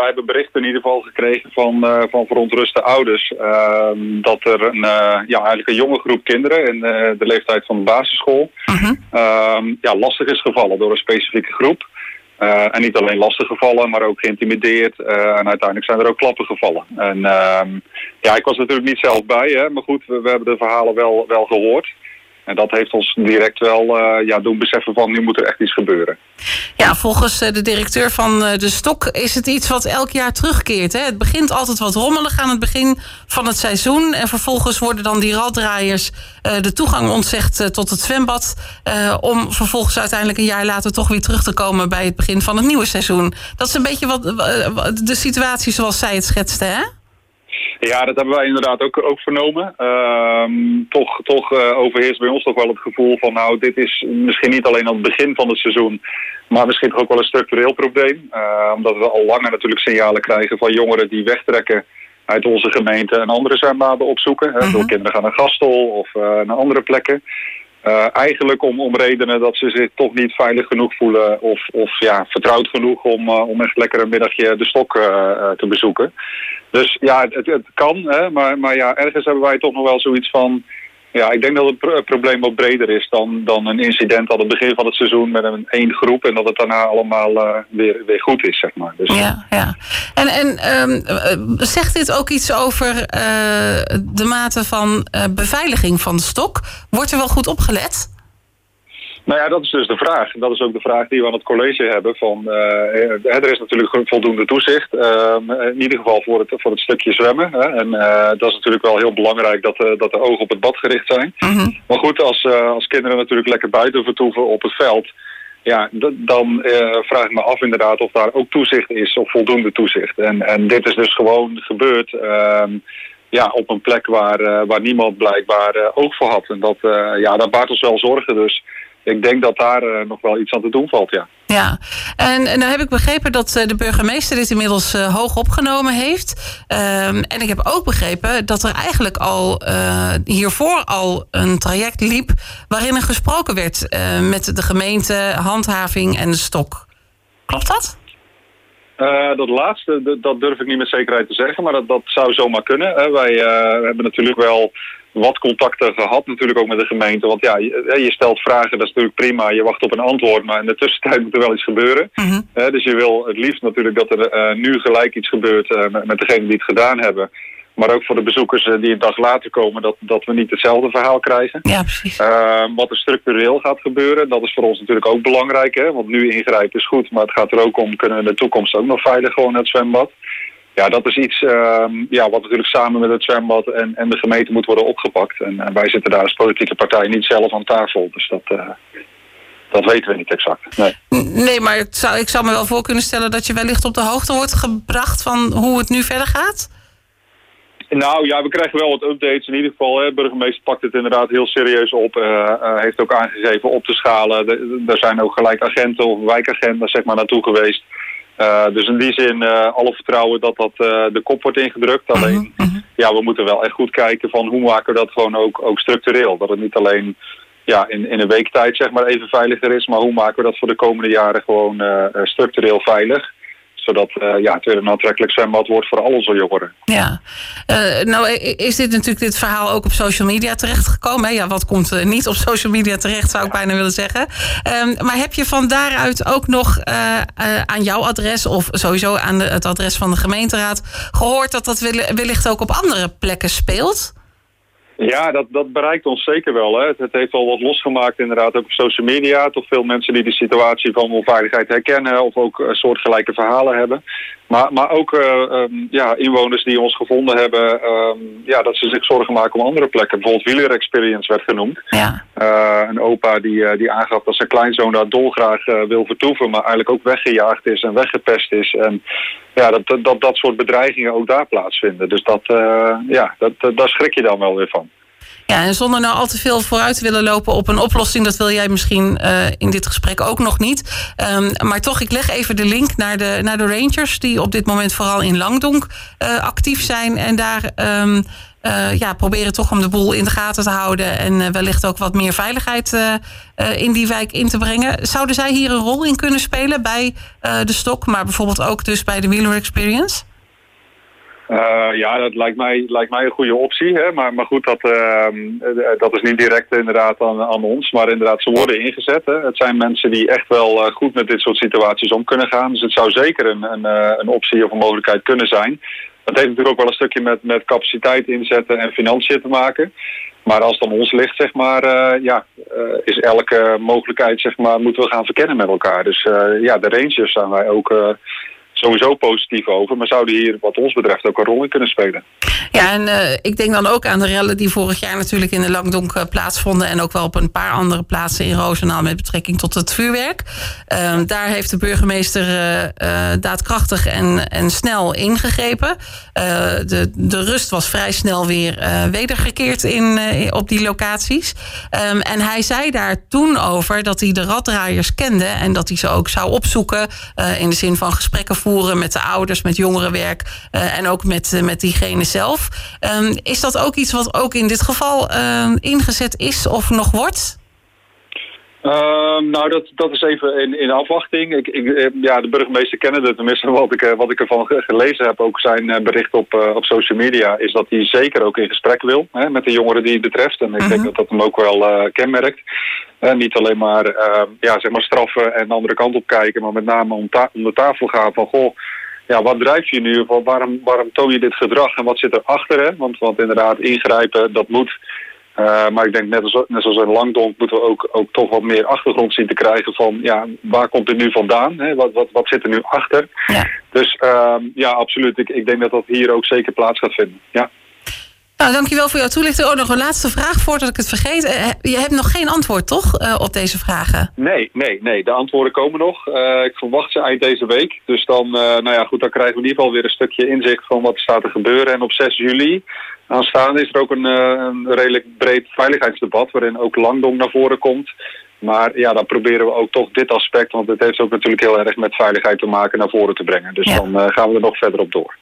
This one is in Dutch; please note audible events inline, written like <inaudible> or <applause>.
wij hebben berichten in ieder geval gekregen van, uh, van verontruste ouders. Ehm, dat er een, ja, eigenlijk een jonge groep kinderen in de leeftijd van de basisschool Mhm. ehm, ja, lastig is gevallen door een specifieke groep. en niet alleen lastig gevallen, maar ook geïntimideerd. en uiteindelijk zijn er ook klappen gevallen. En ehm, ja, ik was natuurlijk niet zelf bij, hè, maar goed, we, we hebben de verhalen wel, wel gehoord. En dat heeft ons direct wel uh, ja, doen beseffen van nu moet er echt iets gebeuren. Ja, volgens uh, de directeur van uh, de Stok is het iets wat elk jaar terugkeert. Hè? Het begint altijd wat rommelig aan het begin van het seizoen. En vervolgens worden dan die raddraaiers de toegang ontzegd tot het zwembad. om vervolgens uiteindelijk een jaar later toch weer terug te komen bij het begin van het nieuwe seizoen. Dat is een beetje wat, de situatie zoals zij het schetste, hè? Ja, dat hebben wij inderdaad ook, ook vernomen. Uh, toch toch uh, overheerst bij ons toch wel het gevoel van... nou, dit is misschien niet alleen aan het begin van het seizoen... maar misschien toch ook wel een structureel probleem. Uh, omdat we al langer natuurlijk signalen krijgen van jongeren die wegtrekken... uit onze gemeente en andere zwembaden opzoeken. Hè, door kinderen gaan naar Gastel of uh, naar andere plekken. Uh, eigenlijk om, om redenen dat ze zich toch niet veilig genoeg voelen of, of ja, vertrouwd genoeg om, uh, om echt lekker een middagje de stok uh, te bezoeken. Dus ja, het, het kan, hè, maar, maar ja, ergens hebben wij toch nog wel zoiets van... Ja, ik denk dat het pro probleem wat breder is dan, dan een incident aan het begin van het seizoen met een één groep en dat het daarna allemaal uh, weer, weer goed is, zeg maar. Dus, ja, ja. En, en um, zegt dit ook iets over uh, de mate van beveiliging van de stok? Wordt er wel goed opgelet? Nou ja, dat is dus de vraag. Dat is ook de vraag die we aan het college hebben. Van, uh, er is natuurlijk voldoende toezicht. Uh, in ieder geval voor het, voor het stukje zwemmen. Hè. En uh, dat is natuurlijk wel heel belangrijk dat, dat de ogen op het bad gericht zijn. -hmm. Maar goed, als, als kinderen natuurlijk lekker buiten vertoeven op het veld... Ja, dan vraag ik me af inderdaad of daar ook toezicht is of voldoende toezicht. En, en dit is dus gewoon gebeurd ehm, ja, op een plek waar, waar niemand blijkbaar oog voor had. En dat, ja, dat baart ons wel zorgen dus ik denk dat daar uh, nog wel iets aan te doen valt, ja. Ja, en, en dan heb ik begrepen dat uh, de burgemeester dit inmiddels uh, hoog opgenomen heeft. Um, en ik heb ook begrepen dat er eigenlijk al hiervoor al een traject liep... waarin er gesproken werd met de gemeente, handhaving en de stok. Klopt dat? Uh, dat laatste, dat durf ik niet met zekerheid te zeggen, maar dat, dat zou zomaar kunnen. Hè. Wij uh, hebben natuurlijk wel wat contacten gehad, natuurlijk ook met de gemeente. Want ja, je, je, stelt vragen, dat is natuurlijk prima. Je wacht op een antwoord, maar in de tussentijd moet er wel iets gebeuren. Uh, dus je wil het liefst natuurlijk dat er nu gelijk iets gebeurt met, met degenen die het gedaan hebben. Maar ook voor de bezoekers die een dag later komen, dat, dat we niet hetzelfde verhaal krijgen. Ja, precies. Uh, wat er structureel gaat gebeuren, dat is voor ons natuurlijk ook belangrijk. Hè? Want nu ingrijpen is goed, maar het gaat er ook om, kunnen we in de toekomst ook nog veilig gewoon naar het zwembad. Ja, dat is iets uh, ja, wat natuurlijk samen met het zwembad en, en de gemeente moet worden opgepakt. En, en wij zitten daar als politieke partij niet zelf aan tafel. Dus dat, uh, dat weten we niet exact. Nee, nee maar ik zou, ik zou me wel voor kunnen stellen dat je wellicht op de hoogte wordt gebracht van hoe het nu verder gaat. Nou ja, we krijgen wel wat updates. In ieder geval, hè, burgemeester pakt het inderdaad heel serieus op. Uh, uh, heeft ook aangegeven op te schalen. Er zijn ook gelijk agenten of wijkagenten zeg maar, naartoe geweest. Uh, dus in die zin alle vertrouwen dat dat de kop wordt ingedrukt. Alleen, uh -huh. ja, we moeten wel echt goed kijken van hoe maken we dat gewoon ook, ook structureel. Dat het niet alleen ja, in, in een week tijd zeg maar even veiliger is. Maar hoe maken we dat voor de komende jaren gewoon structureel veilig zodat uh, ja, het weer een aantrekkelijk zwembad wordt voor al onze jongeren. Ja, uh, nou is dit natuurlijk dit verhaal ook op social media terechtgekomen. Hè? Ja, wat komt uh, niet op social media terecht, zou ik bijna willen zeggen. Um, maar heb je van daaruit ook nog aan jouw adres of sowieso aan het adres van de gemeenteraad gehoord dat dat wellicht ook op andere plekken speelt? Ja, dat, dat bereikt ons zeker wel. Hè. Het, het heeft al wat losgemaakt inderdaad ook op social media. Toch veel mensen die de situatie van onveiligheid herkennen... of ook uh, soortgelijke verhalen hebben. Maar, maar ook uh, um, ja, inwoners die ons gevonden hebben... Um, ja, dat ze zich zorgen maken om andere plekken. Bijvoorbeeld Wheeler Experience werd genoemd. Ja. Uh, een opa die, die aangaf dat zijn kleinzoon daar dolgraag wil vertoeven... maar eigenlijk ook weggejaagd is en weggepest is. En ja, dat, dat, dat soort bedreigingen ook daar plaatsvinden. Dus dat, ja, dat, daar schrik je dan wel weer van. Ja, en zonder nou al te veel vooruit te willen lopen op een oplossing, dat wil jij misschien in dit gesprek ook nog niet. Ehm, maar toch, ik leg even de link naar de, naar de Rangers, die op dit moment vooral in Langdonk actief zijn en daar. Um, uh, ja, proberen toch om de boel in de gaten te houden en wellicht ook wat meer veiligheid in die wijk in te brengen. Zouden zij hier een rol in kunnen spelen bij de stok, maar bijvoorbeeld ook dus bij de Wheeler Experience? Ja, dat lijkt mij, lijkt mij een goede optie. Hè? Maar, maar goed, dat, ehm, dat is niet direct inderdaad aan, aan ons. Maar inderdaad, ze worden ingezet. Hè? Het zijn mensen die echt wel goed met dit soort situaties om kunnen gaan. Dus het zou zeker een, een, een optie of een mogelijkheid kunnen zijn. Dat heeft natuurlijk ook wel een stukje met, met capaciteit inzetten en financiën te maken. Maar als het aan ons ligt, zeg maar, ja, is elke mogelijkheid, zeg maar, moeten we gaan verkennen met elkaar. Dus ja, de Rangers zijn wij ook sowieso positief over. Maar zouden hier wat ons betreft ook een rol in kunnen spelen. Ja, en uh, ik denk dan ook aan de rellen die vorig jaar natuurlijk in de Langdonk uh, plaatsvonden. En ook wel op een paar andere plaatsen in Roosendaal met betrekking tot het vuurwerk. Uh, daar heeft de burgemeester eh, daadkrachtig en, en snel ingegrepen. de, de rust was vrij snel weer wedergekeerd in, op die locaties. Um, en hij zei daar toen over dat hij de raddraaiers kende. En dat hij ze ook zou opzoeken in de zin van gesprekken voeren met de ouders, met jongerenwerk uh, en ook met, uh, met diegene zelf. Um, is dat ook iets wat ook in dit geval uh, ingezet is of nog wordt? Uh, nou, dat, dat is even in, in afwachting. Ik, ik, eh, ja, de burgemeester kennen het, tenminste <laughs> wat ik, wat ik ervan gelezen heb, ook zijn bericht op, uh, op social media, is dat hij zeker ook in gesprek wil hè, met de jongeren die het betreft. En ik -huh. denk mhm. dat dat hem ook wel kenmerkt. En niet alleen maar, ja, zeg maar straffen en de andere kant op kijken, maar met name om, ta om de tafel gaan van, goh, ja, wat drijft je nu? Waarom, waarom toon je dit gedrag en wat zit erachter? Hè? Want, want inderdaad, ingrijpen, dat moet. Uh, maar ik denk net als, net zoals in Langdonk moeten we ook, ook toch wat meer achtergrond zien te krijgen van ja, waar komt dit nu vandaan? Hè? Wat, wat, wat zit er nu achter? Ja. Dus uh, ja, absoluut. Ik, ik denk dat dat hier ook zeker plaats gaat vinden. Ja. Nou, dankjewel voor jouw toelichting. Oh, nog een laatste vraag voordat ik het vergeet. Uh, je hebt nog geen antwoord, toch, uh, op deze vragen? Nee, nee, nee. De antwoorden komen nog. Uh, ik verwacht ze eind deze week. Dus dan, nou ja, goed, dan krijgen we in ieder geval weer een stukje inzicht van wat er staat te gebeuren. En op 6 juli aanstaande is er ook een, een redelijk breed veiligheidsdebat... waarin ook Langdong naar voren komt. Maar ja, dan proberen we ook toch dit aspect... want het heeft ook natuurlijk heel erg met veiligheid te maken... naar voren te brengen. Dus ja. dan gaan we er nog verder op door.